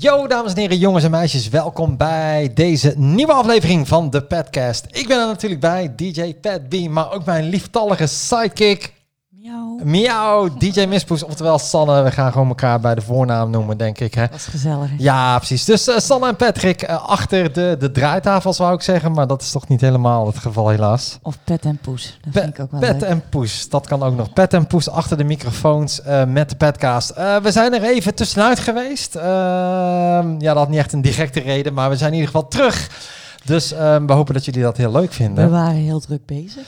Yo, dames en heren, jongens en meisjes, welkom bij deze nieuwe aflevering van de Padcast. Ik ben er natuurlijk bij, DJ Pat B, maar ook mijn lieftallige sidekick, Miauw. Miauw, DJ Mispoes, oftewel Sanne. We gaan gewoon elkaar bij de voornaam noemen, denk ik. Hè? Dat is gezellig. Ja, precies. Dus eh, Sanne en Patrick eh, achter de, de draaitafel, zou ik zeggen, maar dat is toch niet helemaal het geval, helaas. Of pet en poes. Dat Pe- vind ik ook wel Pet leuk. en Poes, dat kan ook nog. Pet en Poes achter de microfoons eh, met de Petcast. Eh, we zijn er even tussenuit geweest. Ehm, ja, dat had niet echt een directe reden, maar we zijn in ieder geval terug. Dus ehm, we hopen dat jullie dat heel leuk We vinden. waren heel druk bezig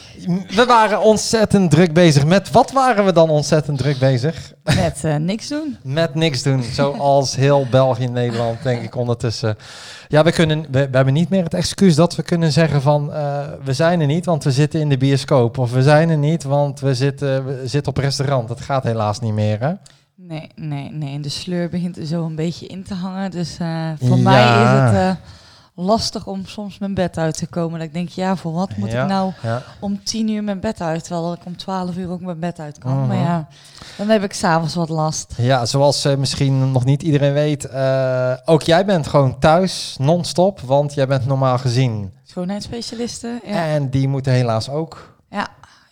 We waren ontzettend druk bezig met... Wat waren we dan ontzettend druk bezig? met eh, niks doen. Met niks doen, zoals heel België en Nederland, denk ik ondertussen. Ja, we, kunnen, we, we hebben niet meer het excuus dat we kunnen zeggen van... eh, we zijn er niet, want we zitten in de bioscoop. Of we zijn er niet, want we zitten, we zitten op restaurant. Dat gaat helaas niet meer, hè? Nee, nee, nee. De sleur begint er zo een beetje in te hangen. Dus eh, voor Ja. mij is het lastig om soms mijn bed uit te komen. Dat ik denk, ja, voor wat moet Ja. ik nou Ja. om tien uur mijn bed uit? Terwijl ik om twaalf uur ook mijn bed uit kan. Mhm. Maar ja, dan heb ik s'avonds wat last. Ja, zoals eh, misschien nog niet iedereen weet, eh, ook jij bent gewoon thuis non-stop, want jij bent normaal gezien. Schoonheidsspecialisten, ja, En die moeten helaas ook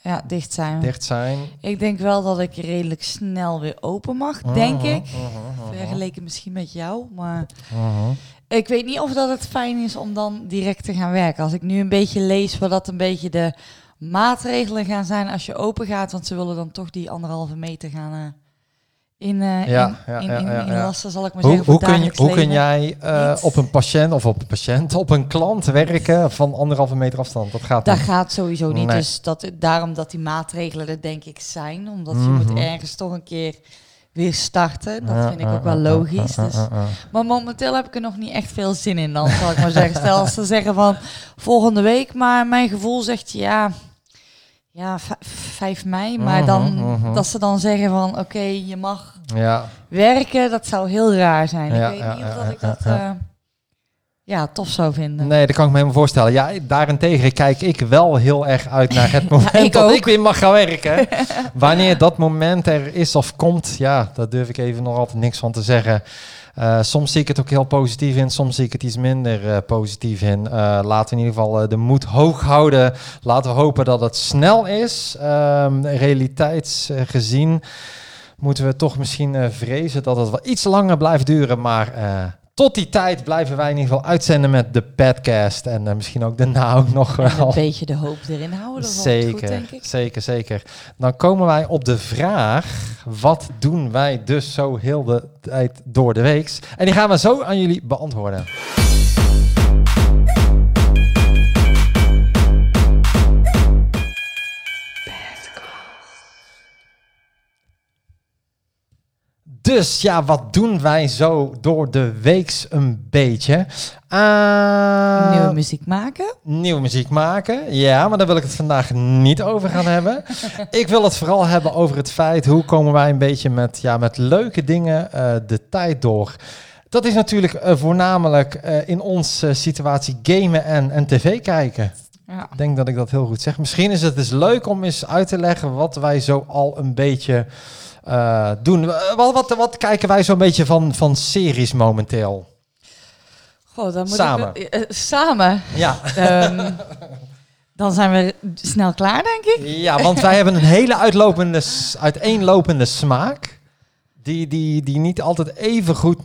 ja dicht zijn. dicht zijn. Ik denk wel dat ik redelijk snel weer open mag, denk Mhm, ik. mhm, Vergeleken misschien met jou, maar. Ik weet niet of dat het fijn is om dan direct te gaan werken. Als ik nu een beetje lees wat dat een beetje de maatregelen gaan zijn als je open gaat, want ze willen dan toch die anderhalve meter gaan eh, in, Ja, in, ja, in, ja, inlassen, zal ik maar Hoe, zeggen. hoe, kun je, dagelijks hoe kun leven. jij eh, op een patiënt of op een patiënt, op een klant werken van anderhalve meter afstand? Dat gaat Dat niet. gaat sowieso niet. Nee. Dus dat, daarom dat die maatregelen er denk ik zijn. Omdat je Mhm. moet ergens toch een keer weer starten. Dat vind ik ook wel logisch. Dus. Maar momenteel heb ik er nog niet echt veel zin in dan, zal ik maar zeggen. Stel als ze zeggen van volgende week, maar mijn gevoel zegt ja, ja v- 5 mei. Maar Mhm, dan mhm. dat ze dan zeggen van oké, je mag Ja, werken, dat zou heel raar zijn. Ik weet niet of dat ik dat ja. Ja, tof zou vinden. nee, dat kan ik me helemaal voorstellen. Ja, daarentegen kijk ik wel heel erg uit naar het moment ik dat ook. ik weer mag gaan werken. Wanneer dat moment er is of komt, ja, daar durf ik even nog altijd niks van te zeggen. Eh, soms zie ik het ook heel positief in, soms zie ik het iets minder eh, positief in. Eh, laten we in ieder geval de moed hoog houden. Laten we hopen dat het snel is. Ehm realiteitsgezien moeten we toch misschien vrezen dat het wel iets langer blijft duren. Maar tot die tijd blijven wij in ieder geval uitzenden met de podcast. En eh, misschien ook daarna ook nog En wel. een beetje de hoop erin houden. Zeker, goed, denk ik. zeker, zeker. Dan komen wij op de vraag: wat doen wij dus zo heel de tijd door de week? En die gaan we zo aan jullie beantwoorden. Dus ja, wat doen wij zo door de weeks een beetje? Ah, Nieuwe muziek maken. nieuwe muziek maken. Ja, maar daar wil ik het vandaag niet over gaan hebben. ik wil het vooral hebben over het feit hoe komen wij een beetje met, ja, met leuke dingen eh, de tijd door. Dat is natuurlijk eh, voornamelijk eh, in onze situatie gamen en, en tv kijken. Ja. Ik denk dat ik dat heel goed zeg. Misschien is het dus leuk om eens uit te leggen wat wij zo al een beetje eh, doen. Eh, Wat, wat, wat kijken wij zo'n beetje van, van series momenteel? Goh, dan moet Samen. Ik, eh, eh, samen. Ja. Ehm, dan zijn we snel klaar, denk ik. Ja, want wij hebben een hele uitlopende, uiteenlopende smaak. Die, die, die niet altijd even goed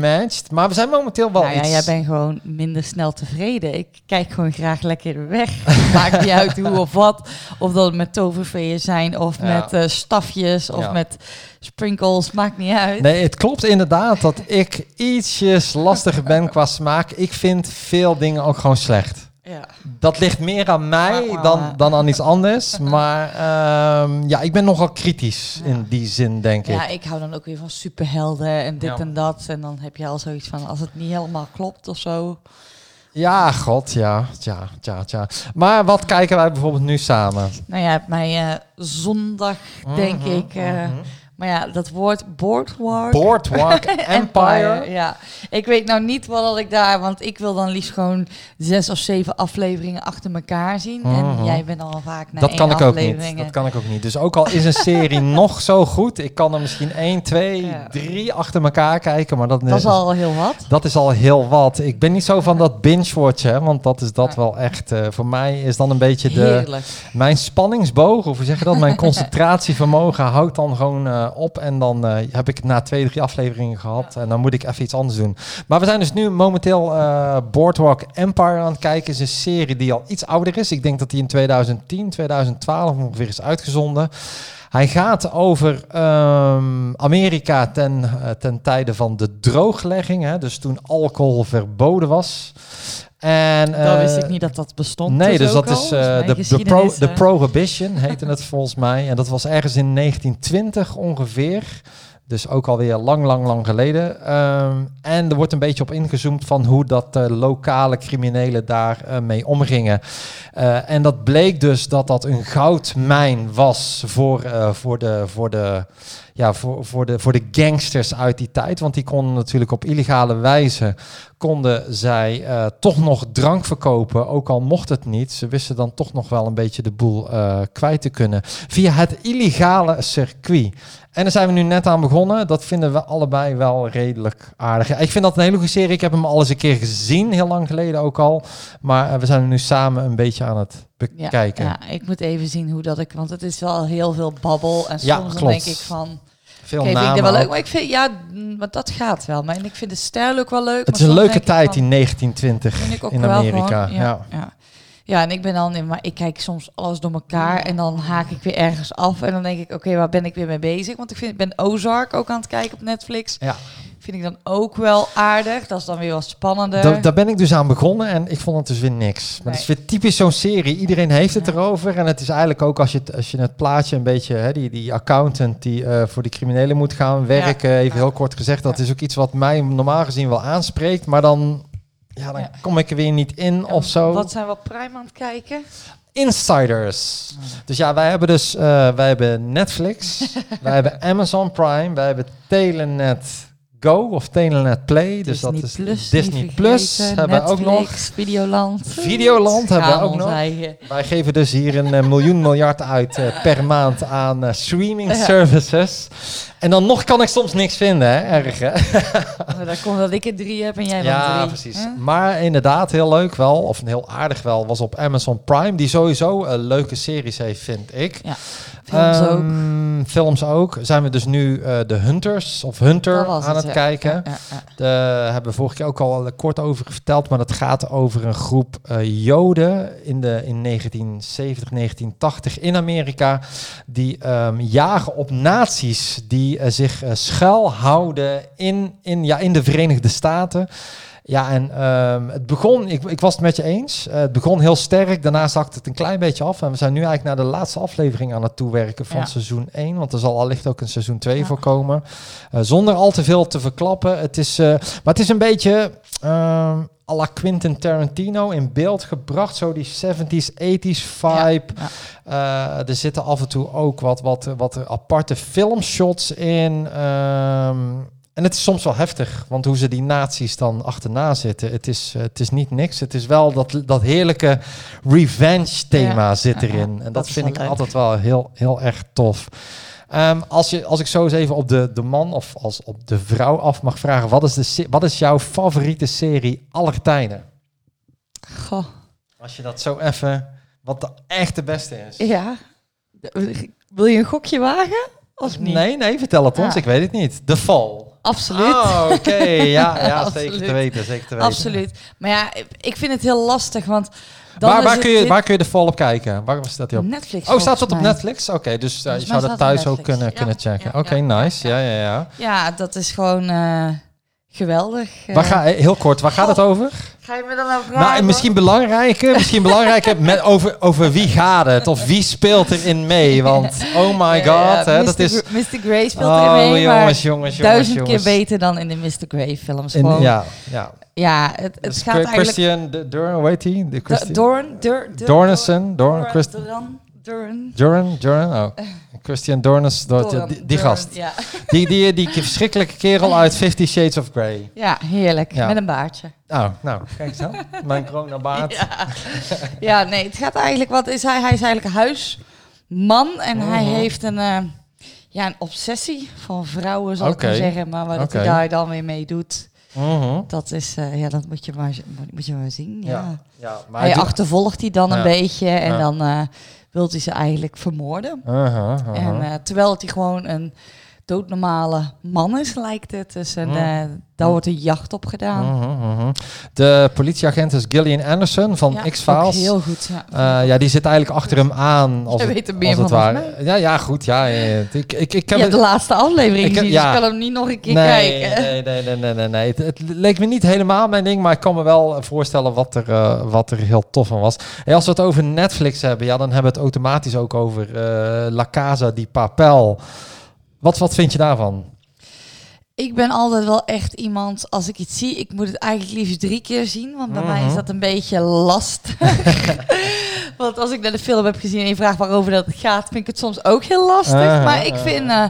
matcht. Maar we zijn momenteel wel nou ja, iets... jij bent gewoon minder snel tevreden. Ik kijk gewoon graag lekker weg. Maakt niet uit hoe of wat. Of dat het met toverveeën zijn, of Ja. met eh, stafjes, of Ja. met sprinkles. Maakt niet uit. Nee, het klopt inderdaad dat ik ietsjes lastiger ben qua smaak. Ik vind veel dingen ook gewoon slecht. Ja. Dat ligt meer aan mij dan, dan aan iets anders. Maar ehm, ja, ik ben nogal kritisch Ja. in die zin, denk ik. ja, ik hou dan ook weer van superhelden en dit Ja. en dat. En dan heb je al zoiets van, als het niet helemaal klopt of zo. Ja, god, ja. Tja, tja, tja. Maar wat kijken wij bijvoorbeeld nu samen? Nou ja, mij eh, zondag, denk Mhm, ik... eh, mhm. Maar ja, dat woord boardwalk... Boardwalk Empire. Ja, ik weet nou niet wat ik daar... Want ik wil dan liefst gewoon zes of zeven afleveringen achter elkaar zien. Mhm. En jij bent al vaak naar Dat één kan ik ook niet. Dat kan ik ook niet. Dus ook al is een serie nog zo goed, ik kan er misschien één, twee, Ja. drie achter elkaar kijken, maar dat, Dat is al heel wat. dat is al heel wat. Ik ben niet zo van dat binge-watchen, hè, want dat is dat Ja. wel echt. eh, voor mij is dan een beetje de Heerlijk. mijn spanningsboog, of hoe zeg je dat? Mijn concentratievermogen houdt dan gewoon eh, op en dan eh, heb ik het na twee, drie afleveringen gehad en dan moet ik even iets anders doen. Maar we zijn dus nu momenteel eh, Boardwalk Empire aan het kijken. is een serie die al iets ouder is. Ik denk dat die in 2010, 2012 ongeveer is uitgezonden. Hij gaat over ehm, Amerika ten, eh, ten tijde van de drooglegging, hè, dus toen alcohol verboden was. En, Dat wist eh, ik niet dat dat bestond. Nee, dus ook dat al. is eh, mijn de, de, pro, geschiedenis, de eh. Prohibition heette het volgens mij. En dat was ergens in 1920 ongeveer. Dus ook alweer lang, lang, lang geleden. Ehm, en er wordt een beetje op ingezoomd van hoe dat eh, lokale criminelen daar eh, mee omgingen. Eh, en dat bleek dus dat dat een goudmijn was voor, eh, voor, de, voor, de, ja, voor, voor, de, voor de gangsters uit die tijd. Want die konden natuurlijk op illegale wijze konden zij eh, toch nog drank verkopen, ook al mocht het niet. Ze wisten dan toch nog wel een beetje de boel eh, kwijt te kunnen via het illegale circuit. En daar zijn we nu net aan begonnen. Dat vinden we allebei wel redelijk aardig. Ik vind dat een hele goede serie. Ik heb hem al eens een keer gezien, heel lang geleden ook al. Maar eh, we zijn nu samen een beetje aan het bekijken. ja, ik moet even zien hoe dat ik... Want het is wel heel veel babbel. En soms Ja, dan klopt. denk ik van... Veel vind ik namen dit wel leuk. Maar ik vind... Ja, mm, maar dat gaat wel. Maar en ik vind de stijl ook wel leuk. Het is een soms leuke tijd in 1920 vind ik ook in Amerika. gewoon, ja, ja. Ja, en ik ben dan... Maar ik kijk soms alles door elkaar. En dan haak ik weer ergens af. En dan denk ik, oké, waar ben ik weer mee bezig? Want ik, vind, ik ben Ozark ook aan het kijken op Netflix. Ja. Vind ik dan ook wel aardig. Dat is dan weer wat spannender. Da- daar ben ik dus aan begonnen en ik vond het dus weer niks. Maar Nee. het is weer typisch zo'n serie. Iedereen heeft het Ja. erover. En het is eigenlijk ook als je het, als je het plaatje een beetje, hè, die, die accountant die eh, voor die criminelen moet gaan werken, even heel kort gezegd, dat is ook iets wat mij normaal gezien wel aanspreekt. Maar dan, ja, dan kom ik er weer niet in of zo. Wat zijn we op Prime aan het kijken? Insiders. Dus ja, wij hebben dus eh, wij hebben Netflix, wij hebben Amazon Prime, wij hebben Telenet Go of Telenet Play. Dus Disney dat is Plus, Disney Plus hebben we ook nog. Videoland. Videoland hebben we ook nog. eigen. Wij geven dus hier een eh, miljoen miljard uit eh, per maand aan eh, streaming Ja. services. En dan nog kan ik soms niks vinden, hè? Erg, hè? Dat komt dat ik er drie heb en jij ja, drie. precies. Hè? Maar inderdaad, heel leuk wel, of heel aardig wel, was op Amazon Prime. Die sowieso een leuke series heeft, vind ik. Ja, films ook. Ehm, Films ook. Zijn we dus nu eh, de Hunters of Hunter aan het ja. kijken. Ja, ja, ja. Daar hebben we vorige keer ook al eh, kort over verteld, maar dat gaat over een groep eh, Joden in, de, in 1970, 1980 in Amerika, die ehm, jagen op nazi's die eh, zich eh, schuilhouden in, in, ja, in de Verenigde Staten. Ja, en ehm, het begon, ik, ik was het met je eens, Eh, het begon heel sterk, daarna zakte het een klein beetje af. En we zijn nu eigenlijk naar de laatste aflevering aan het toewerken van Ja. seizoen 1, want er zal allicht ook een seizoen 2 Ja. voor komen. Eh, zonder al te veel te verklappen. Het is, maar het is een beetje ehm à la Quentin Tarantino in beeld gebracht. Zo die 70s, 80s vibe. Ja, Eh, er zitten af en toe ook wat, wat, wat aparte filmshots in. Ehm, en het is soms wel heftig, want hoe ze die nazi's dan achterna zitten, het is, eh, het is niet niks. Het is wel dat, dat heerlijke revenge thema Ja, zit erin. ja. En dat, vind ik leuk. altijd wel heel, heel erg tof. Ehm, als, je, als ik zo eens even op de, de man of als op de vrouw af mag vragen, wat is, de, wat is jouw favoriete serie aller tijden? Goh. Als je dat zo even, wat de echt de beste is. Ja. Wil je een gokje wagen? Of niet? Nee, nee, vertel het ons. Ah. Ik weet het niet. De Fall. Absoluut. Oh, oké. Ja, ja zeker te weten. Zeker te weten. Absoluut. Maar ja, ik vind het heel lastig, want... Dan Waar, waar, kun je, dit- waar kun je de Fall op kijken? Waar staat die op? Netflix. Oh, staat dat op. Netflix? Oké, dus uh, je zou dat thuis ook kunnen, Ja, kunnen checken. ja, Oké, nice. Ja, ja, ja. Ja, dat is gewoon eh, geweldig. Eh, Waar ga, heel kort, waar gaat het over? ga je me dan nou vragen? Nou, en misschien belangrijker, misschien belangrijker met over, over wie gaat het? Of wie speelt erin mee? Want, oh my god, hè, Mr. dat is... Mr. Grey speelt Oh, erin mee, maar jongens, jongens, jongens, duizend jongens. keer beter dan in de Mr. Grey films. In- ja, ja, ja. het, het Dus gaat eigenlijk... Christian Durn, hoe heet hij? Dorn, Dorn, Dorn, Dorn, Dorn. Christian dat, Doran- die, gast. Ja. Die, die, die verschrikkelijke kerel uit Fifty Shades of Grey. ja, heerlijk. Ja. Met een baardje. Oh, nou, kijk eens aan. Mijn coronabaard. Ja. ja, nee, het gaat eigenlijk, wat is hij? Hij is eigenlijk huisman en hij Mhm. heeft een, eh, ja, een obsessie van vrouwen, zal ik maar zeggen. Maar wat hij daar dan weer mee doet, Mhm. dat is, eh, ja, dat moet je maar, moet je maar zien. Ja. Ja. Ja, maar hij hij doet- achtervolgt die dan Ja. een beetje en dan eh wil hij ze eigenlijk vermoorden. En eh, terwijl het hij gewoon een doodnormale man is, lijkt het. Dus en, Mm. eh, daar wordt een jacht op gedaan. Mhm, mhm. De politieagent is Gillian Anderson van Ja, X-Files. Heel goed, ja. Eh, ja, die zit eigenlijk achter hem aan. Als het, weet er meer als het van. Ja, ja, goed. Ja. Ik, ik, ik heb de het- laatste aflevering Ik heb- gezien, ja. dus ik kan hem niet nog een keer nee, kijken. nee, nee, nee, nee, nee, nee. Het, het leek me niet helemaal mijn ding, maar ik kan me wel voorstellen wat er, eh, wat er heel tof aan was. Hey, als we het over Netflix hebben, ja, dan hebben we het automatisch ook over eh, La Casa di Papel. Wat, wat vind je daarvan? Ik ben altijd wel echt iemand, als ik iets zie, ik moet het eigenlijk liefst drie keer zien, want bij mij is Mhm. dat een beetje lastig. want als ik naar de film heb gezien en je vraagt waarover dat gaat, vind ik het soms ook heel lastig. Ah, maar ik vind, eh,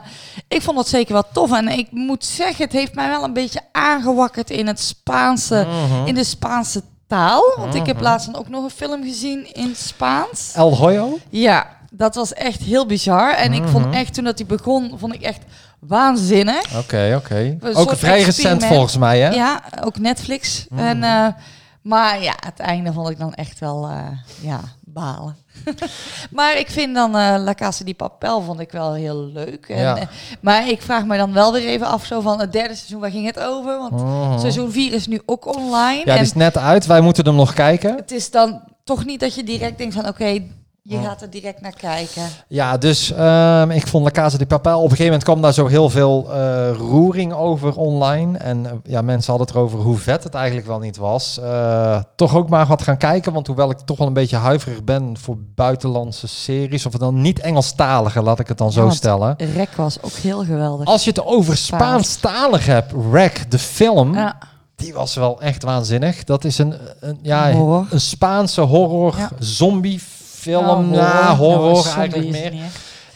ik vond het zeker wel tof en ik moet zeggen, het heeft mij wel een beetje aangewakkerd in het Spaanse, Mhm. in de Spaanse taal. Want ik heb Mhm. laatst dan ook nog een film gezien in Spaans. El Hoyo? Ja, dat was echt heel bizar. En ik vond Mhm. echt, toen dat hij begon, vond ik echt waanzinnig. Oké, oké. Een Ook vrij recent volgens mij, hè? Ja, ook Netflix. Mhm. En, eh, maar ja, het einde vond ik dan echt wel, eh, ja, balen. maar ik vind dan eh La Casa di Papel vond ik wel heel leuk. En, Ja. eh, maar ik vraag me dan wel weer even af, zo van het derde seizoen, waar ging het over? Want Mhm. seizoen 4 is nu ook online. Ja, die is net uit. Wij moeten hem nog kijken. het is dan toch niet dat je direct denkt van, oké, je gaat er direct naar kijken. Ja, dus ehm, ik vond La Casa de Papel. Op een gegeven moment kwam daar zo heel veel eh, roering over online. En eh, ja, mensen hadden het erover hoe vet het eigenlijk wel niet was. Eh, toch ook maar wat gaan kijken. Want hoewel ik toch wel een beetje huiverig ben voor buitenlandse series. Of dan niet Engelstalige, laat ik het dan Ja, zo stellen. Rek was ook heel geweldig. Als je het over Spaanstalig hebt, Wreck, de film, ja, die was wel echt waanzinnig. Dat is een, een, ja, horror. een Spaanse horror, Ja. zombie film, na horror Nou, zombie eigenlijk meer.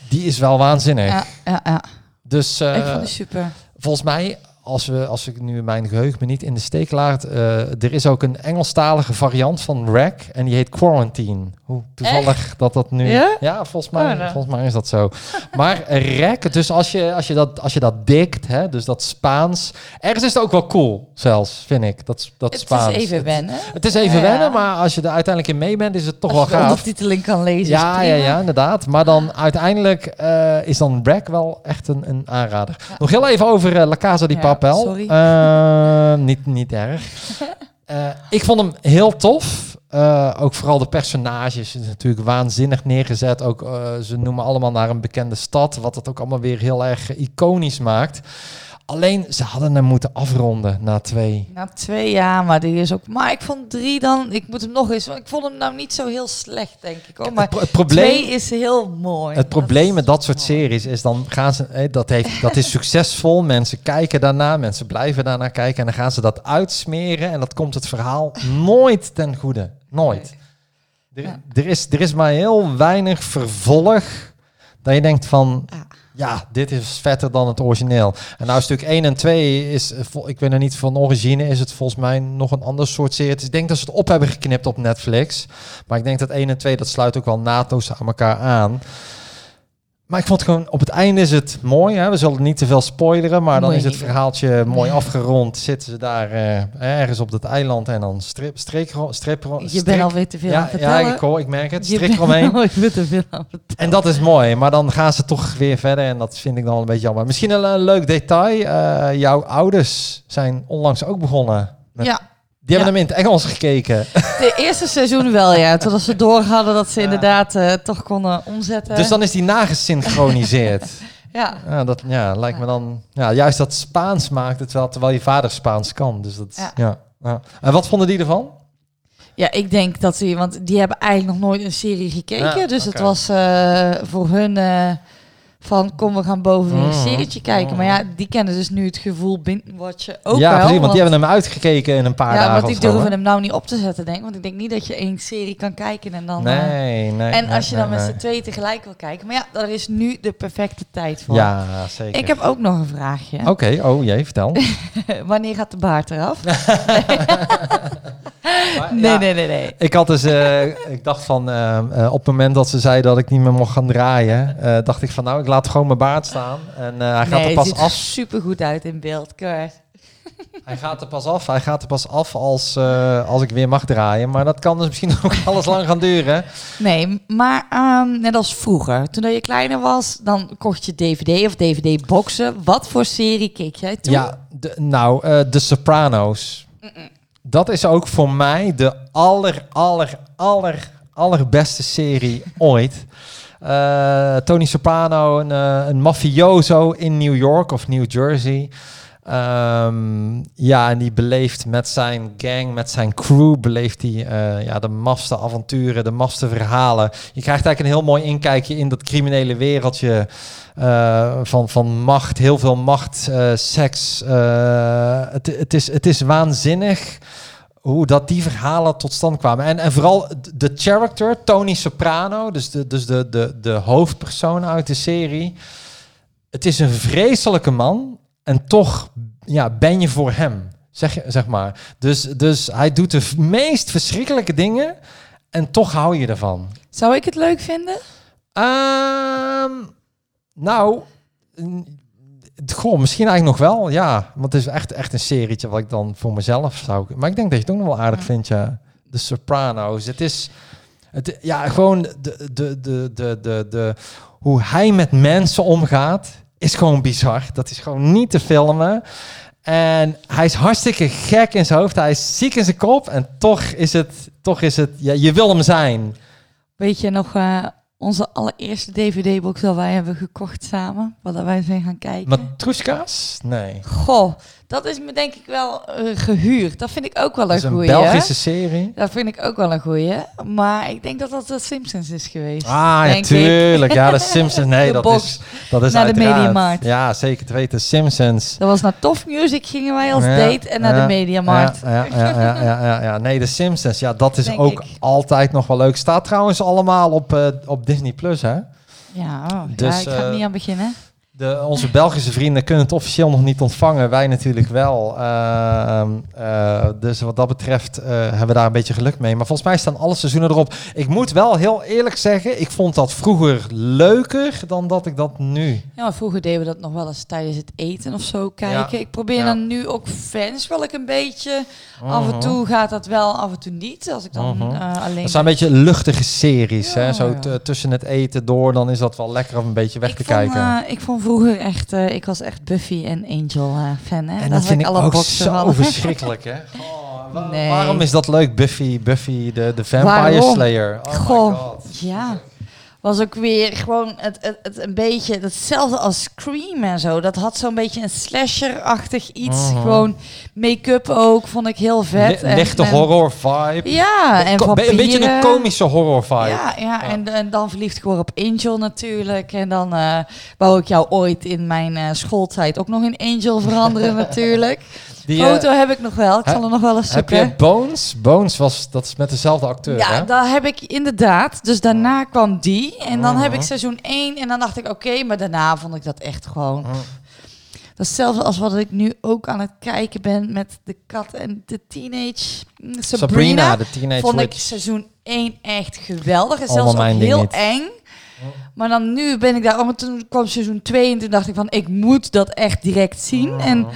Die is wel waanzinnig. Ja, ja, ja. Dus eh, ik vond die super. volgens mij, als, we, als ik nu mijn geheugen me niet in de steek laat, eh, er is ook een Engelstalige variant van Rack en die heet Quarantine. Hoe toevallig dat dat nu... Ja? volgens, mij, Oh, nou. volgens mij is dat zo. maar Rack, dus als je, als je, dat, als je dat dikt, hè, dus dat Spaans, ergens is het ook wel cool zelfs, vind ik, dat, dat Het Spaans. is even wennen. Het is even Ja. wennen, maar als je er uiteindelijk in mee bent, is het toch Als je wel de gaaf. ondertiteling kan lezen Ja, ja, ja, inderdaad. Maar dan uiteindelijk eh, is dan Brack wel echt een, een aanrader. Ja. Nog heel even over eh, La Casa di Papel. sorry. Eh, niet, niet erg. Eh, ik vond hem heel tof. Eh, ook vooral de personages is natuurlijk waanzinnig neergezet. Ook eh, ze noemen allemaal naar een bekende stad, wat het ook allemaal weer heel erg eh, iconisch maakt. Alleen ze hadden hem moeten afronden na twee. Na twee jaar, maar die is ook. Maar ik vond drie dan. Ik moet hem nog eens. Want ik vond hem nou niet zo heel slecht, denk ik. Hoor. Maar het, pro- het probleem, twee is heel mooi. Het probleem met dat soort mooi. series is dan gaan ze, dat, heeft, dat is succesvol, mensen kijken daarna, mensen blijven daarna kijken en dan gaan ze dat uitsmeren en dat komt het verhaal nooit ten goede. Nooit. Er, Ja. er, is, er is maar heel weinig vervolg dat je denkt van, Ja. Ja, dit is vetter dan het origineel. En nou stuk 1 en 2 is, eh, ik weet nog niet, van origine is het volgens mij nog een ander soort serie. Ik denk dat ze het op hebben geknipt op Netflix. Maar ik denk dat 1 en 2, dat sluit ook wel naadloos aan elkaar aan. Maar ik vond gewoon, op het einde is het mooi. Hè? We zullen niet te veel spoileren, maar dan is het verhaaltje mooi afgerond. Zitten ze daar eh, ergens op dat eiland en dan strip, streek, strip, Je bent alweer te veel aan ja, het vertellen. ja, ik, hoor, ik merk het. Je Strik eromheen. alweer te veel aan het vertellen. En dat is mooi, maar dan gaan ze toch weer verder en dat vind ik dan een beetje jammer. Misschien een, een leuk detail. eh, jouw ouders zijn onlangs ook begonnen. Met, Ja, die hebben hem in het Engels gekeken. de eerste seizoen wel, ja. Totdat ze door hadden dat ze inderdaad eh, toch konden omzetten. Dus dan is die nagesynchroniseerd. ja. ja, dat ja, lijkt me dan... Ja, juist dat Spaans maakt het wel, terwijl je vader Spaans kan. Dus dat, ja. Ja. Ja, En wat vonden die ervan? ja, ik denk dat ze... Want die hebben eigenlijk nog nooit een serie gekeken. Dus het was eh, voor hun... eh, Van kom, we gaan boven een Mhm. serietje kijken. Maar ja, die kennen dus nu het gevoel binge-watchen ook ja, wel. precies, want die hebben hem uitgekeken in een paar ja, dagen want of die durven hem nou niet op te zetten, denk ik. Want ik denk niet dat je één serie kan kijken en dan... eh, Nee, nee. en nee, als je dan nee, met nee. z'n tweeën tegelijk wil kijken. Maar ja, daar is nu de perfecte tijd voor. Ja, zeker. Ik heb ook nog een vraagje. Oké, oh jee, vertel. Wanneer gaat de baard eraf? Maar, Nee, ja, nee, nee, nee. Ik had dus, eh, ik dacht van, eh, op het moment dat ze zei dat ik niet meer mocht gaan draaien, dacht ik van, nou, ik laat gewoon mijn baard staan. En eh, hij gaat nee, er pas ziet af. super goed uit in beeld. Kijk. Hij gaat er pas af. Hij gaat er pas af als, eh, als ik weer mag draaien. Maar dat kan dus misschien ook alles lang gaan duren. Nee, maar ehm, net als vroeger. Toen je kleiner was, dan kocht je DVD of DVD-boxen. Wat voor serie keek jij toen? Ja, de, nou, eh The Sopranos. Dat is ook voor mij de aller, aller, aller, allerbeste serie ooit. Eh, Tony Soprano, een, eh, een mafioso in New York of New Jersey. Ehm, ja, en die beleeft met zijn gang, met zijn crew, beleeft hij eh, ja, de mafste avonturen, de mafste verhalen. Je krijgt eigenlijk een heel mooi inkijkje in dat criminele wereldje van, van macht, heel veel macht, seks. het, het, is, het is waanzinnig hoe dat die verhalen tot stand kwamen. En, en vooral de character, Tony Soprano, dus de, dus de, de, de hoofdpersoon uit de serie. Het is een vreselijke man en toch ja, ben je voor hem, zeg, je- zeg maar. Dus, dus hij doet de meest verschrikkelijke dingen en toch hou je ervan. Zou ik het leuk vinden? Ehm, nou, goh, misschien eigenlijk nog wel, ja. Want het is echt, echt een serietje wat ik dan voor mezelf zou... Maar ik denk dat je het ook nog wel aardig vindt, ja. De Sopranos. Het is... Het, ja, gewoon de, de, de, de, de, de, de, hoe hij met mensen omgaat, is gewoon bizar. Dat is gewoon niet te filmen. En hij is hartstikke gek in zijn hoofd. Hij is ziek in zijn kop. En toch is het, toch is het, ja, je wil hem zijn. Weet je nog eh, onze allereerste DVD-box dat wij hebben gekocht samen? Wat wij zijn gaan kijken? Matroeska's? Nee. Goh, dat is me denk ik wel eh, gehuurd. Dat vind ik ook wel Dat een is een goeie. Belgische serie. Dat vind ik ook wel een goeie. Maar ik denk dat dat de Simpsons is geweest. Ah, ja, denk ik. tuurlijk. Ja, de Simpsons. Nee, De dat box is, dat is naar de. Mediamarkt. Ja, zeker te weten. Simpsons. Dat was naar Tof Music gingen wij als Ja, date en naar ja, de Mediamarkt. Ja, ja, ja, ja, ja, ja, ja. Nee, de Simpsons. Ja, dat is Denk ook ik. altijd nog wel leuk. Staat trouwens allemaal op, eh, op Disney Plus, hè? Ja, oh, Dus, ja, ik ga er eh, niet aan beginnen. De, onze Belgische vrienden kunnen het officieel nog niet ontvangen. Wij natuurlijk wel. Ehm, eh, dus wat dat betreft eh, hebben we daar een beetje geluk mee. Maar volgens mij staan alle seizoenen erop. Ik moet wel heel eerlijk zeggen, ik vond dat vroeger leuker dan dat ik dat nu. Ja, vroeger deden we dat nog wel eens tijdens het eten of zo kijken. Ja. Ik probeer Ja. dan nu ook fans wel ik een beetje. Af en Mhm. toe gaat dat wel, af en toe niet. Als ik dan Mhm. eh, alleen... Dat zijn een beetje luchtige series. Ja, hè? Zo tussen het eten door, dan is dat wel lekker om een beetje weg ik te vond, kijken. ik vond vroeger echt, eh, ik was echt Buffy en Angel eh, fan. Hè? en dat had vind ik alle ook boxen zo verschrikkelijk, hè? Oh, wa- Nee. Waarom is dat leuk, Buffy, Buffy de, de Vampire Waarom? Slayer? Oh Goh, ja. Was ook weer gewoon het, het, het een beetje hetzelfde als Scream en zo. Dat had zo'n beetje een slasher-achtig iets. Mhm. Gewoon make-up ook, vond ik heel vet. En- lichte en- horror vibe. Ja, en Ko- een beetje een vampieren. komische horror vibe. Ja, ja, Ja. En, en dan verliefd geworden op Angel natuurlijk. En dan eh wou ik jou ooit in mijn eh, schooltijd ook nog in Angel veranderen natuurlijk. Die, eh, Foto heb ik nog wel. Ik zal er nog wel eens heb zoeken. je Bones? Bones was, dat is met dezelfde acteur, Ja, hè? dat heb ik inderdaad. Dus daarna kwam die. En dan heb ik Mhm. seizoen 1. En dan dacht ik, oké, maar daarna vond ik dat echt gewoon... Hm. Dat is hetzelfde als wat ik nu ook aan het kijken ben met de kat en de teenage mm, Sabrina. Sabrina, de Teenage vond ik seizoen 1 echt geweldig. En zelfs ook heel niet. eng. Maar dan nu ben ik daar... Oh, maar toen kwam seizoen 2 en toen dacht ik van... Ik moet dat echt direct zien. En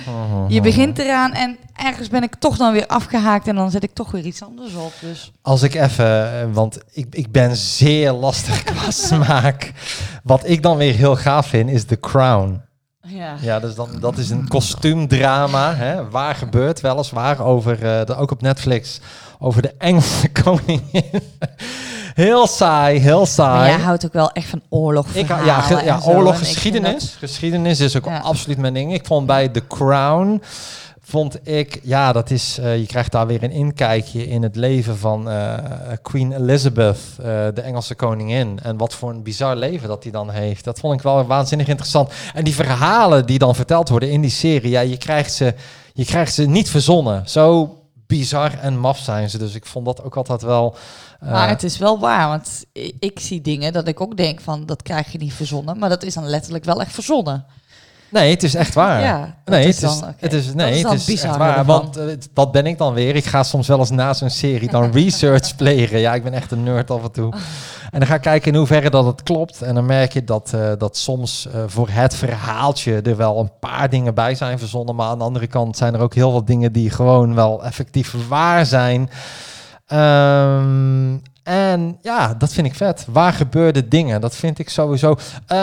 je begint eraan en ergens ben ik toch dan weer afgehaakt. En dan zet ik toch weer iets anders op. Dus Als ik even, eh, want ik, ik ben zeer lastig qua smaak. Wat ik dan weer heel gaaf vind, is The Crown. ja. Ja, dus dan, dat is een kostuumdrama. Hè? Waar gebeurt weliswaar over, de, ook op Netflix, over de Engelse koningin. Heel saai, heel Maar saai. jij houdt ook wel echt van oorlog Ik, ja, ge- ja zo. Oorlog, geschiedenis. Geschiedenis is ook Ja. absoluut mijn ding. Ik vond bij The Crown vond ik, ja, dat is, eh, je krijgt daar weer een inkijkje in het leven van eh, Queen Elizabeth, eh, de Engelse koningin. En wat voor een bizar leven dat hij dan heeft. Dat vond ik wel waanzinnig interessant. En die verhalen die dan verteld worden in die serie, ja, je krijgt ze, je krijgt ze niet verzonnen. Zo bizar en maf zijn ze. Dus ik vond dat ook altijd wel. eh, Maar het is wel waar, want i- ik zie dingen dat ik ook denk van, dat krijg je niet verzonnen. Maar dat is dan letterlijk wel echt verzonnen. Nee, het is echt waar. Ja, dat Nee, is het is, dan- het is, Dat nee, is het is echt waar. ervan. Want eh, dat ben ik dan weer. Ik ga soms wel eens na zo'n serie dan research plegen. Ja, ik ben echt een nerd af en toe. En dan ga ik kijken in hoeverre dat het klopt. En dan merk je dat, eh, dat soms eh, voor het verhaaltje er wel een paar dingen bij zijn verzonnen. Maar aan de andere kant zijn er ook heel veel dingen die gewoon wel effectief waar zijn. Ehm, en ja, dat vind ik vet. Waar gebeurde dingen? Dat vind ik sowieso.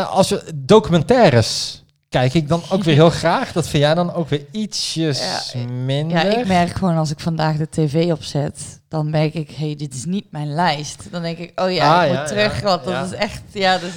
Als we documentaires kijk ik dan ook weer heel graag. Dat vind jij dan ook weer ietsjes Ja, minder. Ja, ik merk gewoon als ik vandaag de tv opzet, dan merk ik, hey, dit is niet mijn lijst. Dan denk ik, oh ja, Ah, ik ja, moet terug, want dat is echt, ja, dus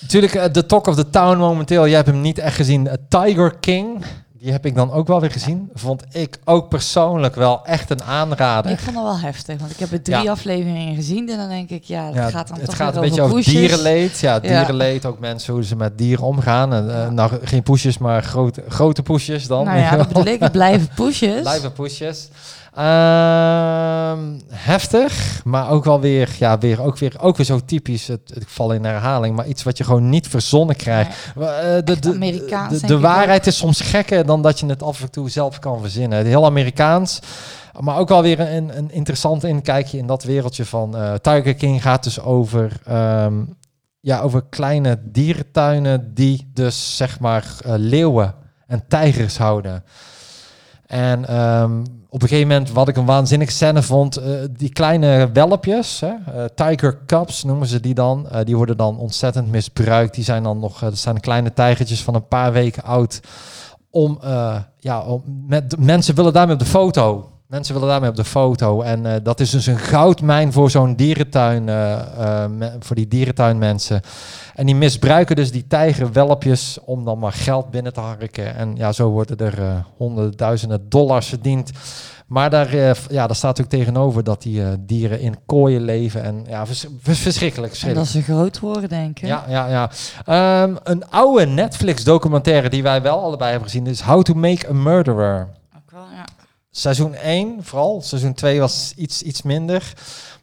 Natuurlijk, eh, de Talk of the Town momenteel. Jij hebt hem niet echt gezien. Eh, Tiger King. Die heb ik dan ook wel weer gezien. Vond ik ook persoonlijk wel echt een aanrader. ik vond het wel heftig, want ik heb er drie Ja. afleveringen gezien en dan denk ik, ja, het Ja, gaat dan het toch gaat een beetje over dierenleed. Ja, Ja. dierenleed. Ook mensen hoe ze met dieren omgaan. En, eh. Nou, geen poesjes, maar grote, grote poesjes dan. Nou ja, dat bedoel ik, het blijven poesjes. Blijven poesjes. Ehm, heftig, maar ook wel weer, ja, weer, ook weer, ook weer zo typisch. Het, ik val in herhaling, maar iets wat je gewoon niet verzonnen krijgt. Eh, de, de, de, waarheid is soms gekker dan dat je het af en toe zelf kan verzinnen. Heel Amerikaans. Maar ook wel weer een, een interessant inkijkje in dat wereldje van eh, Tiger King gaat dus over, ehm, ja, over kleine dierentuinen die dus zeg maar eh, leeuwen en tijgers houden. En ehm, op een gegeven moment, wat ik een waanzinnig scène vond, eh, die kleine welpjes, hè, eh, tiger cubs noemen ze die dan, eh, die worden dan ontzettend misbruikt. Die zijn dan nog, dat zijn kleine tijgertjes van een paar weken oud. Om, ja, om, met, mensen willen daarmee op de foto. Mensen willen daarmee op de foto. En eh, dat is dus een goudmijn voor zo'n dierentuin, eh, eh, me- voor die dierentuinmensen. En die misbruiken dus die tijgerwelpjes om dan maar geld binnen te harken. En ja, zo worden er eh, honderden, duizenden dollars verdiend. Maar daar, eh, ja, daar staat ook tegenover dat die eh, dieren in kooien leven. En ja, vers- vers- verschrikkelijk. En verschrikkelijk. dat ze groot worden, denk ik. Ja, ja, ja. Ehm, een oude Netflix-documentaire die wij wel allebei hebben gezien is How to Make a Murderer. Ook wel, ja. Seizoen 1 vooral. Seizoen 2 was iets, iets minder.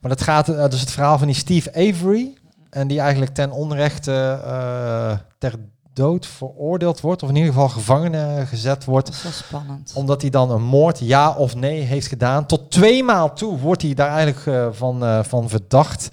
Maar dat gaat uh, dus het verhaal van die Steve Avery. En die eigenlijk ten onrechte uh, ter dood veroordeeld wordt. Of in ieder geval gevangen uh, gezet wordt. Dat is wel spannend. Omdat hij dan een moord ja of nee heeft gedaan. Tot twee maal toe wordt hij daar eigenlijk van, van verdacht.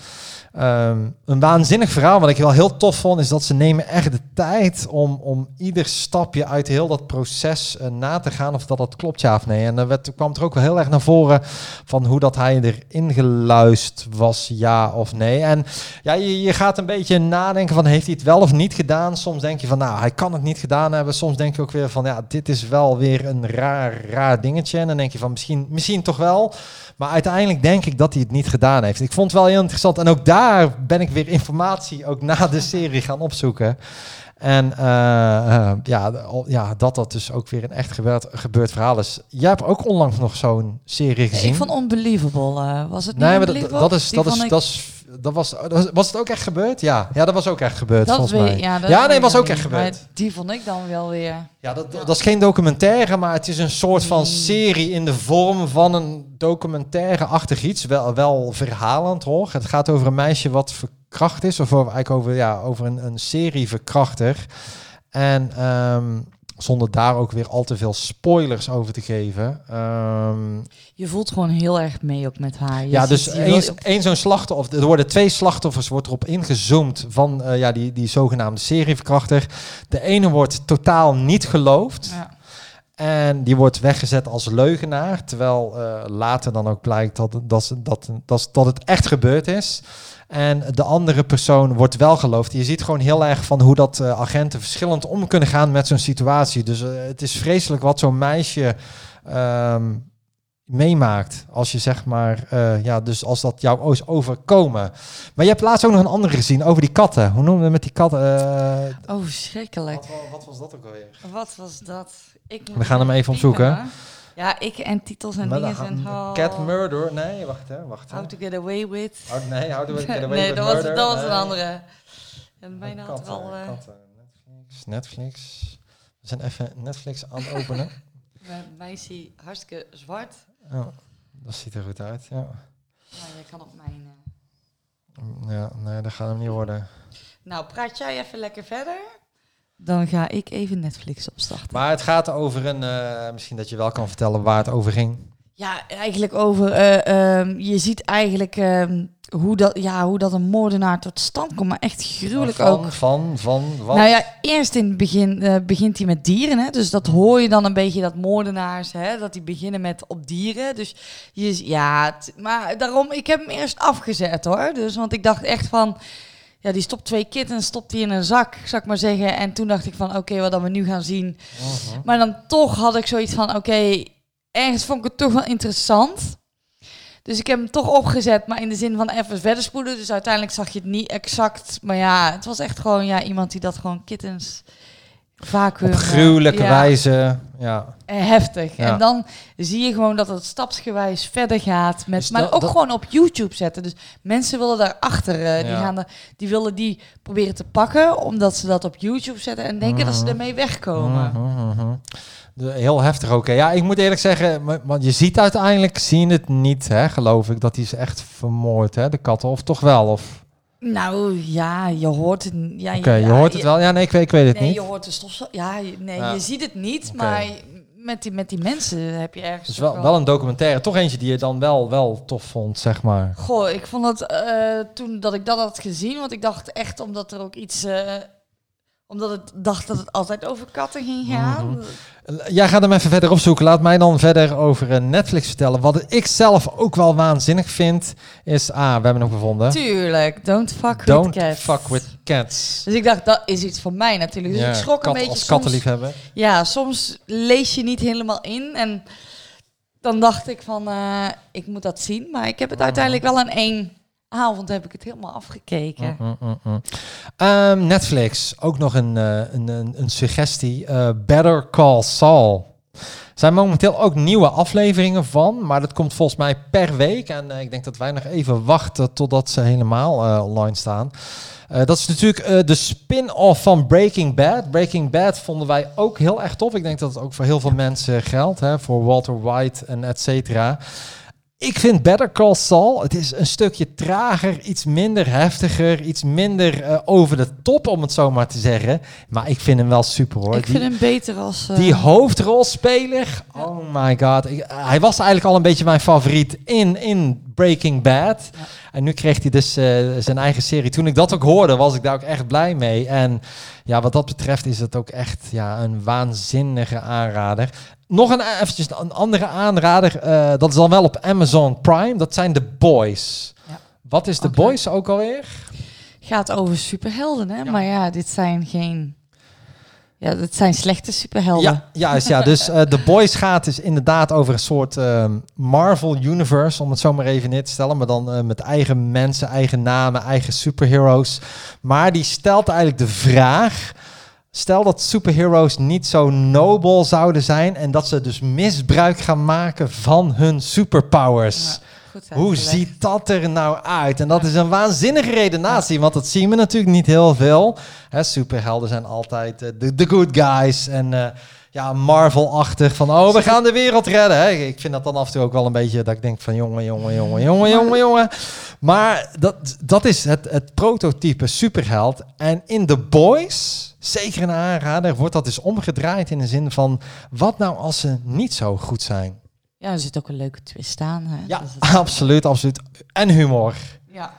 Um, een waanzinnig verhaal. Wat ik wel heel tof vond, is dat ze nemen echt de tijd om, om ieder stapje uit heel dat proces uh, na te gaan. Of dat dat klopt, ja of nee. En dan kwam er ook wel heel erg naar voren van hoe dat hij erin geluisterd was, ja of nee. En ja, je, je gaat een beetje nadenken van heeft hij het wel of niet gedaan. Soms denk je van nou, hij kan het niet gedaan hebben. Soms denk je ook weer van ja, dit is wel weer een raar, raar dingetje. En dan denk je van misschien, misschien toch wel. Maar uiteindelijk denk ik dat hij het niet gedaan heeft. Ik vond het wel heel interessant. En ook daar ben ik weer informatie ook na de serie gaan opzoeken. En uh, uh, ja, ja, dat dat dus ook weer een echt gebeurd, gebeurd verhaal is. Jij hebt ook onlangs nog zo'n serie gezien. Ik vond Unbelievable. Uh, was het niet nee, maar dat, dat is, dat, is, ik... dat is dat was, was het ook echt gebeurd? Ja, ja dat was ook echt gebeurd, dat volgens mij. Ja, ja nee, was ook echt gebeurd. Die vond ik dan wel weer... Ja, dat, dat is geen documentaire, maar het is een soort van serie in de vorm van een documentaire-achtig iets. Wel, wel verhalend, hoor. Het gaat over een meisje wat verkracht is, of over, eigenlijk over, ja, over een, een serie verkrachter. En... Um, zonder daar ook weer al te veel spoilers over te geven. Um, je voelt gewoon heel erg mee ook met haar. Je ja, dus één, zo'n slachtoffer. Er worden twee slachtoffers, wordt erop ingezoomd van uh, ja, die, die zogenaamde serieverkrachter. De ene wordt totaal niet geloofd. Ja. En die wordt weggezet als leugenaar. Terwijl uh, later dan ook blijkt dat, dat, dat, dat, dat het echt gebeurd is. En de andere persoon wordt wel geloofd. Je ziet gewoon heel erg van hoe dat uh, agenten verschillend om kunnen gaan met zo'n situatie. Dus uh, het is vreselijk wat zo'n meisje um, meemaakt. Als je zeg maar, uh, ja, dus als dat jou is overkomen. Maar je hebt laatst ook nog een andere gezien over die katten. Hoe noemen we met die katten? oh, schrikkelijk. Wat, wat, was dat ook alweer? Wat was dat? Ik we gaan hem even opzoeken. Ja, ik en titels en Maar dingen en... Oh, Cat Murder. Nee, wacht hè. Wacht, hè. How to get away with. Nee, How to Get Away nee, with dat was, Murder. dat was een andere. Ja, bijna had Katten, al... eh, katten. Netflix, Netflix. We zijn even Netflix aan het openen. bij mij is hij hartstikke zwart. Oh, dat ziet er goed uit, ja. Maar je kan op mijn... eh, Ja, nee, dat gaat hem niet worden. Nou, praat jij even lekker verder. Dan ga ik even Netflix opstarten. Maar het gaat over een, eh, misschien dat je wel kan vertellen waar het over ging. Ja, eigenlijk over. eh, ehm, je ziet eigenlijk ehm, hoe, dat, ja, hoe dat een moordenaar tot stand komt. Maar echt gruwelijk van, ook. Van, van, wat? Nou ja, eerst in het begin eh, begint hij met dieren. Hè? Dus dat hoor je dan een beetje dat moordenaars, hè? dat die beginnen met op dieren. Dus je, ja, maar daarom, ik heb hem eerst afgezet hoor. Dus, want ik dacht echt van, ja, die stopt twee kittens, stopt die in een zak, zou ik maar zeggen. En toen dacht ik van, oké, wat dan we nu gaan zien. Mhm. Maar dan toch had ik zoiets van, oké, ergens vond ik het toch wel interessant. Dus ik heb hem toch opgezet, maar in de zin van even verder spoelen. Dus uiteindelijk zag je het niet exact. Maar ja, het was echt gewoon ja, iemand die dat gewoon kittens vacuüm... Op gruwelijke ja, wijze, ja. eh, Heftig. Ja. En dan zie je gewoon dat het stapsgewijs verder gaat. Met, Dus maar dat- ook dat- gewoon op YouTube zetten. Dus mensen willen daarachter. eh die, gaan er, die willen die proberen te pakken, omdat ze dat op YouTube zetten en denken dat ze Mhm. ermee wegkomen. Mhm, mhm. De- Heel heftig ook. hè. Ja, ik moet eerlijk zeggen, want je ziet uiteindelijk, zie je het niet, hè, geloof ik, dat hij ze echt vermoord, hè, de katten, of toch wel? Of... Nou ja, je hoort het. Ja, Oké, je ja, hoort het wel. Ja, nee, ik weet, ik weet het Nee, niet. je hoort de stof. Ja, nee, Ja. je ziet het niet, maar met die, met die mensen heb je ergens. Toch wel, wel een documentaire, toch eentje die je dan wel, wel tof vond, zeg maar. Goh, ik vond het eh, toen dat ik dat had gezien, want ik dacht echt omdat er ook iets. eh, omdat ik dacht dat het altijd over katten ging gaan. Mhm. Jij gaat hem even verder opzoeken. Laat mij dan verder over eh, Netflix vertellen. Wat ik zelf ook wel waanzinnig vind, is... Ah, we hebben hem gevonden. Tuurlijk, don't fuck Don't with cats. fuck with cats. Dus ik dacht, dat is iets voor mij natuurlijk. Dus Ja, ik schrok een beetje. Als kattenliefhebber. Ja, soms lees je niet helemaal in. En dan dacht ik van, eh, ik moet dat zien. Maar ik heb het uiteindelijk wel in één avond heb ik het helemaal afgekeken. Mm, mm, mm. Ehm, Netflix, ook nog een, eh, een, een, een suggestie. Eh, Better Call Saul. Er zijn momenteel ook nieuwe afleveringen van, maar dat komt volgens mij per week. En eh, ik denk dat wij nog even wachten totdat ze helemaal online staan. Dat is natuurlijk de spin-off van Breaking Bad. Breaking Bad vonden wij ook heel erg tof. Ik denk dat het ook voor heel veel mensen geldt, hè, voor Walter White en et cetera. Ik vind Better Call Saul, het is een stukje trager, iets minder heftiger, iets minder eh, over de top, om het zo maar te zeggen. Maar ik vind hem wel super hoor. Ik Die- vind hem beter als... eh, die hoofdrolspeler, oh my god. Ik- hij was eigenlijk al een beetje mijn favoriet in, in Breaking Bad. Ja. En nu kreeg hij dus eh, zijn eigen serie. Toen ik dat ook hoorde, was ik daar ook echt blij mee. En ja, wat dat betreft is het ook echt ja, een waanzinnige aanrader. Nog een, eventjes een andere aanrader, eh, dat is dan wel op Amazon Prime. Dat zijn The Boys. Ja. Wat is The. Boys ook alweer? gaat over superhelden, hè? Ja. Maar ja, dit zijn geen... Ja, dit zijn slechte superhelden. Ja, juist. Ja, dus eh The Boys gaat dus inderdaad over een soort ehm, Marvel Universe, om het zo maar even neer te stellen. Maar dan eh, met eigen mensen, eigen namen, eigen superheroes. Maar die stelt eigenlijk de vraag... Stel dat superheroes niet zo nobel zouden zijn... en dat ze dus misbruik gaan maken van hun superpowers... Ja, Hoe ziet dat er nou uit? En dat is een waanzinnige redenatie, want dat zien we natuurlijk niet heel veel. Hè, superhelden zijn altijd eh, de, de good guys en eh, ja, Marvel-achtig van oh, we gaan de wereld redden. Hè. Ik vind dat dan af en toe ook wel een beetje dat ik denk van jongen, jongen, jongen, jongen, jongen, jongen. Maar dat, dat is het, het prototype superheld. En in The Boys, zeker een aanrader, wordt dat dus omgedraaid in de zin van wat nou als ze niet zo goed zijn? Ja, er zit ook een leuke twist aan. Hè? Ja, Dus het- absoluut, absoluut. En humor. ja.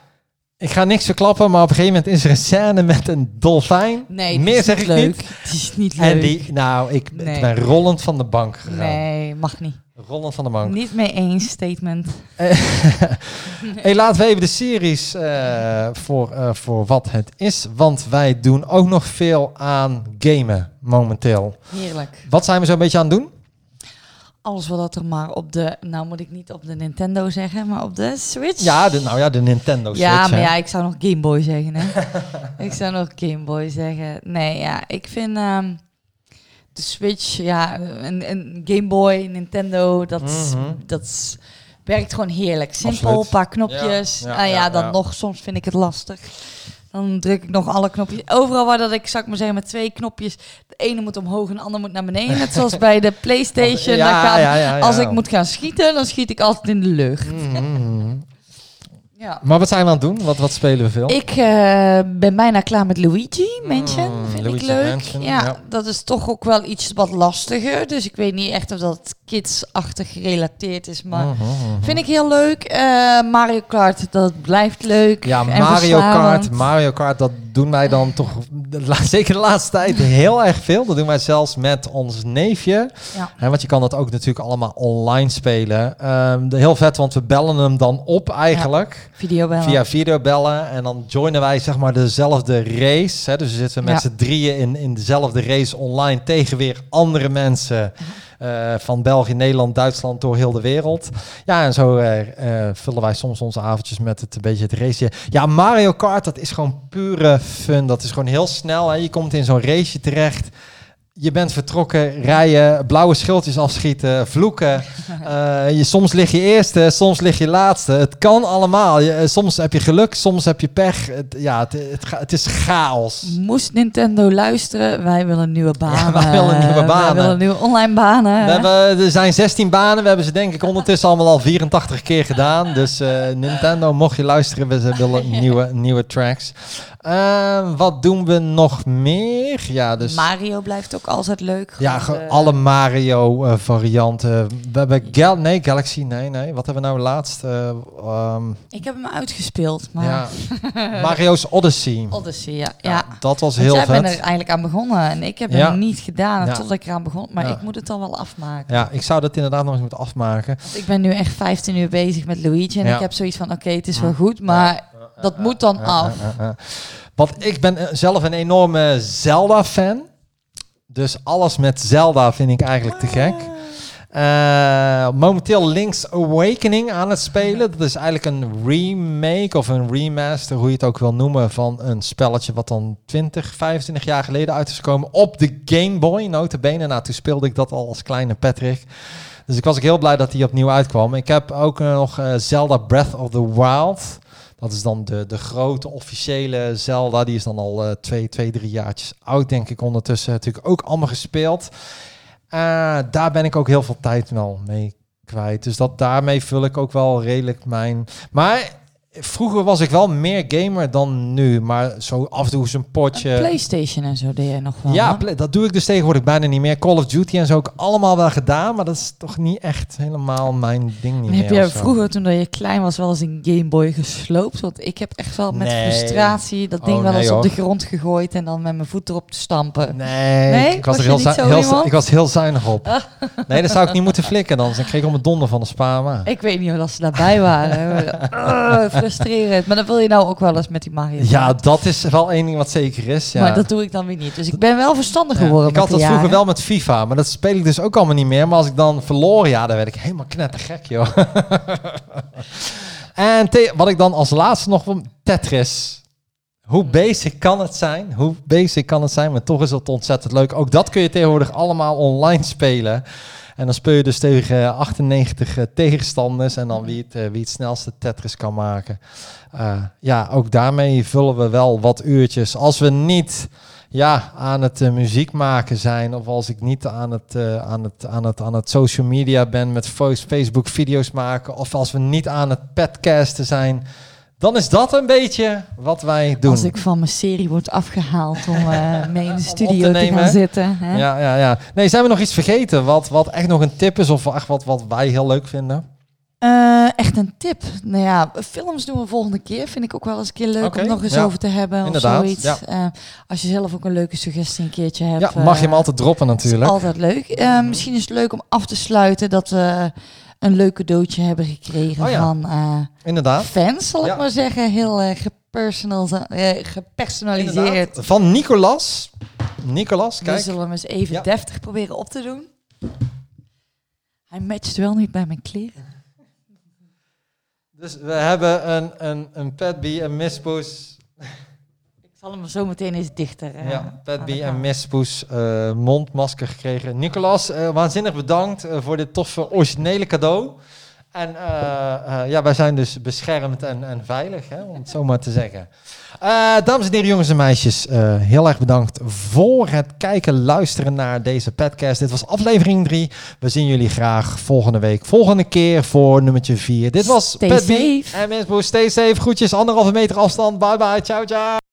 Ik ga niks verklappen, maar op een gegeven moment is er een scène met een dolfijn. Nee, Meer zeg ik leuk. niet. Die is niet leuk. En die, nou, ik, Nee. ben rollend van de bank gegaan. Nee, mag niet. Rollend van de bank. Niet mee eens statement. hey, laten we even de series eh, voor, eh, voor wat het is. Want wij doen ook nog veel aan gamen momenteel. Heerlijk. Wat zijn we zo'n beetje aan het doen? Alles wat er maar op de... Nou moet ik niet op de Nintendo zeggen, maar op de Switch. Ja, de, nou ja, de Nintendo Switch. Ja, maar hè. ja, ik zou nog Game Boy zeggen. Hè? ik zou nog Game Boy zeggen. Nee, ja, ik vind. ehm, de Switch, ja, een, een Game Boy, Nintendo, dat, Mhm. dat werkt gewoon heerlijk. Simpel, een paar knopjes. Ja, Ja, ja, ja, ja, dan ja. nog, soms vind ik het lastig. Dan druk ik nog alle knopjes. Overal waar dat ik, zou ik maar zeggen, met twee knopjes. De ene moet omhoog en de andere moet naar beneden. Net zoals bij de Playstation. Ja, ja, ja. Als ik moet gaan schieten, dan schiet ik altijd in de lucht. Mhm. Ja. Maar wat zijn we aan het doen? Wat, wat spelen we veel? Ik eh, ben bijna klaar met Luigi Mansion. Mm, vind Luigi ik leuk. Mansion, ja, ja. dat is toch ook wel iets wat lastiger. Dus ik weet niet echt of dat kidsachtig gerelateerd is. Maar Mhm, mhm. vind ik heel leuk. Eh, Mario Kart, dat blijft leuk. Ja, Mario. Kart. Mario Kart, dat doen wij dan toch zeker de laatste tijd heel erg veel. Dat doen wij zelfs met ons neefje. Ja. Hè, want je kan dat ook natuurlijk allemaal online spelen. De- heel vet, want we bellen hem dan op eigenlijk. Videobellen. Via videobellen. En dan joinen wij zeg maar dezelfde race. Hè. Dus we zitten met Ja. z'n drieën in, in dezelfde race online tegen weer andere mensen. Eh, van België, Nederland, Duitsland, door heel de wereld. Ja, en zo eh, eh, vullen wij soms onze avondjes met het een beetje het race. Ja, Mario Kart, dat is gewoon pure fun. Dat is gewoon heel snel. Hè. Je komt in zo'n race terecht. Je bent vertrokken, rijden, blauwe schildjes afschieten, vloeken. Eh, je, soms lig je eerste, soms lig je laatste. Het kan allemaal. Je, eh, soms heb je geluk, soms heb je pech. Het, ja, het, het, is chaos. Moest Nintendo luisteren, wij willen nieuwe banen. wij willen nieuwe Wij banen. willen nieuwe online banen. We hebben, er zijn 16 banen. We hebben ze denk ik ondertussen allemaal al 84 keer gedaan. Dus eh, Nintendo, mocht je luisteren, we willen nieuwe, nieuwe tracks. Eh, wat doen we nog meer? Ja, dus... Mario blijft ook altijd leuk. Ja, eh, alle Mario eh, varianten. We hebben Gal nee, Galaxy, nee, nee. Wat hebben we nou laatst? Eh, ehm, Ik heb hem uitgespeeld, maar... ja. Mario's Odyssey. Odyssey, ja. Ja, ja. dat was heel vet. bent er eigenlijk aan begonnen en ik heb Ja. hem niet gedaan Ja. tot ik eraan begon. Maar ik moet het dan wel afmaken. Ja, ik zou dat inderdaad nog eens moeten afmaken. Want ik ben nu echt 15 uur bezig met Luigi en ik heb zoiets van, oké, het is wel goed, maar dat moet dan af. Want ik ben eh, zelf een enorme Zelda-fan. Dus alles met Zelda vind ik eigenlijk te gek. Eh, momenteel Link's Awakening aan het spelen. Dat is eigenlijk een remake of een remaster, hoe je het ook wil noemen, van een spelletje wat dan 20, 25 jaar geleden uit is gekomen op de Game Boy, notabene. Nou, toen speelde ik dat al als kleine Patrick. Dus ik was ook heel blij dat die opnieuw uitkwam. Ik heb ook eh, nog Zelda Breath of the Wild. Dat is dan de, de grote officiële Zelda. Die is dan al eh, twee, twee, drie jaartjes oud, denk ik ondertussen. Natuurlijk ook allemaal gespeeld. Eh, daar ben ik ook heel veel tijd wel mee kwijt. Dus dat, daarmee vul ik ook wel redelijk mijn... Maar vroeger was ik wel meer gamer dan nu. Maar zo af en toe een potje... PlayStation en zo deed jij nog wel. Ja, hè? dat doe ik dus tegenwoordig bijna niet meer. Call of Duty en zo ook allemaal wel gedaan, maar dat is toch niet echt helemaal mijn ding niet heb je vroeger, toen je klein was, wel eens een Game Boy gesloopt? Want ik heb echt wel met Nee. frustratie dat Oh, ding wel nee, eens op de grond gegooid en dan met mijn voet erop te stampen. Nee, Nee? ik was, Was er je heel, heel, ik was heel zuinig op. Nee, dat zou ik niet moeten flikken dan. Dan kreeg ik om het donder van de spa. Ik weet niet of dat ze daarbij waren. Frustrerend. Maar dat wil je nou ook wel eens met die Mario. Ja, dat is wel één ding wat zeker is. Ja. Maar dat doe ik dan weer niet. Dus ik ben wel verstandig Ja, geworden ik had dat vroeger wel met FIFA, maar dat speel ik dus ook allemaal niet meer. Maar als ik dan verloor, ja, dan werd ik helemaal knettergek, joh. en wat ik dan als laatste nog Tetris. Hoe basic kan het zijn? Hoe basic kan het zijn? Maar toch is het ontzettend leuk. Ook dat kun je tegenwoordig allemaal online spelen. En dan speel je dus tegen eh, 98 eh, tegenstanders. En dan wie het, eh, wie het snelste Tetris kan maken. Eh, ja, ook daarmee vullen we wel wat uurtjes. Als we niet ja, aan het eh, muziek maken zijn. Of als ik niet aan het, eh, aan, het, aan, het, aan het social media ben met Facebook video's maken. Of als we niet aan het podcasten zijn. Dan is dat een beetje wat wij doen. Als ik van mijn serie word afgehaald om eh, mee in de studio te gaan zitten. Hè? Ja, ja, ja. Nee, zijn we nog iets vergeten? Wat, wat echt nog een tip is of echt wat, wat wij heel leuk vinden? Eh, echt een tip. Nou ja, films doen we volgende keer. Vind ik ook wel eens een keer leuk om nog eens ja. over te hebben. Inderdaad, of zoiets. ja. Eh, als je zelf ook een leuke suggestie een keertje hebt. Ja, mag je hem altijd droppen natuurlijk. altijd leuk. Misschien is het leuk om af te sluiten dat we een leuk cadeautje hebben gekregen Oh ja. van eh, Inderdaad. fans, zal Ja. ik maar zeggen. Heel eh, eh, gepersonaliseerd. Inderdaad. Van Nicolas. Nicolas, We kijk. zullen hem eens even Ja. deftig proberen op te doen. Hij matcht wel niet bij mijn kleren. Dus we hebben een, een, een Padby, een Mispoes. Zal hem zo meteen eens dichter. Uh, ja, Petby en Mispoes uh, mondmasker gekregen. Nicolas, uh, waanzinnig bedankt voor dit toffe originele cadeau. En ja, wij zijn dus beschermd en, en veilig, hè, om het zo maar te zeggen. dames en heren, jongens en meisjes, heel erg bedankt voor het kijken, luisteren naar deze podcast. Dit was aflevering 3. We zien jullie graag volgende week, volgende keer voor nummertje 4. Dit was Petby en Mispoes. Stay safe, groetjes, anderhalve meter afstand. Bye bye, ciao ciao.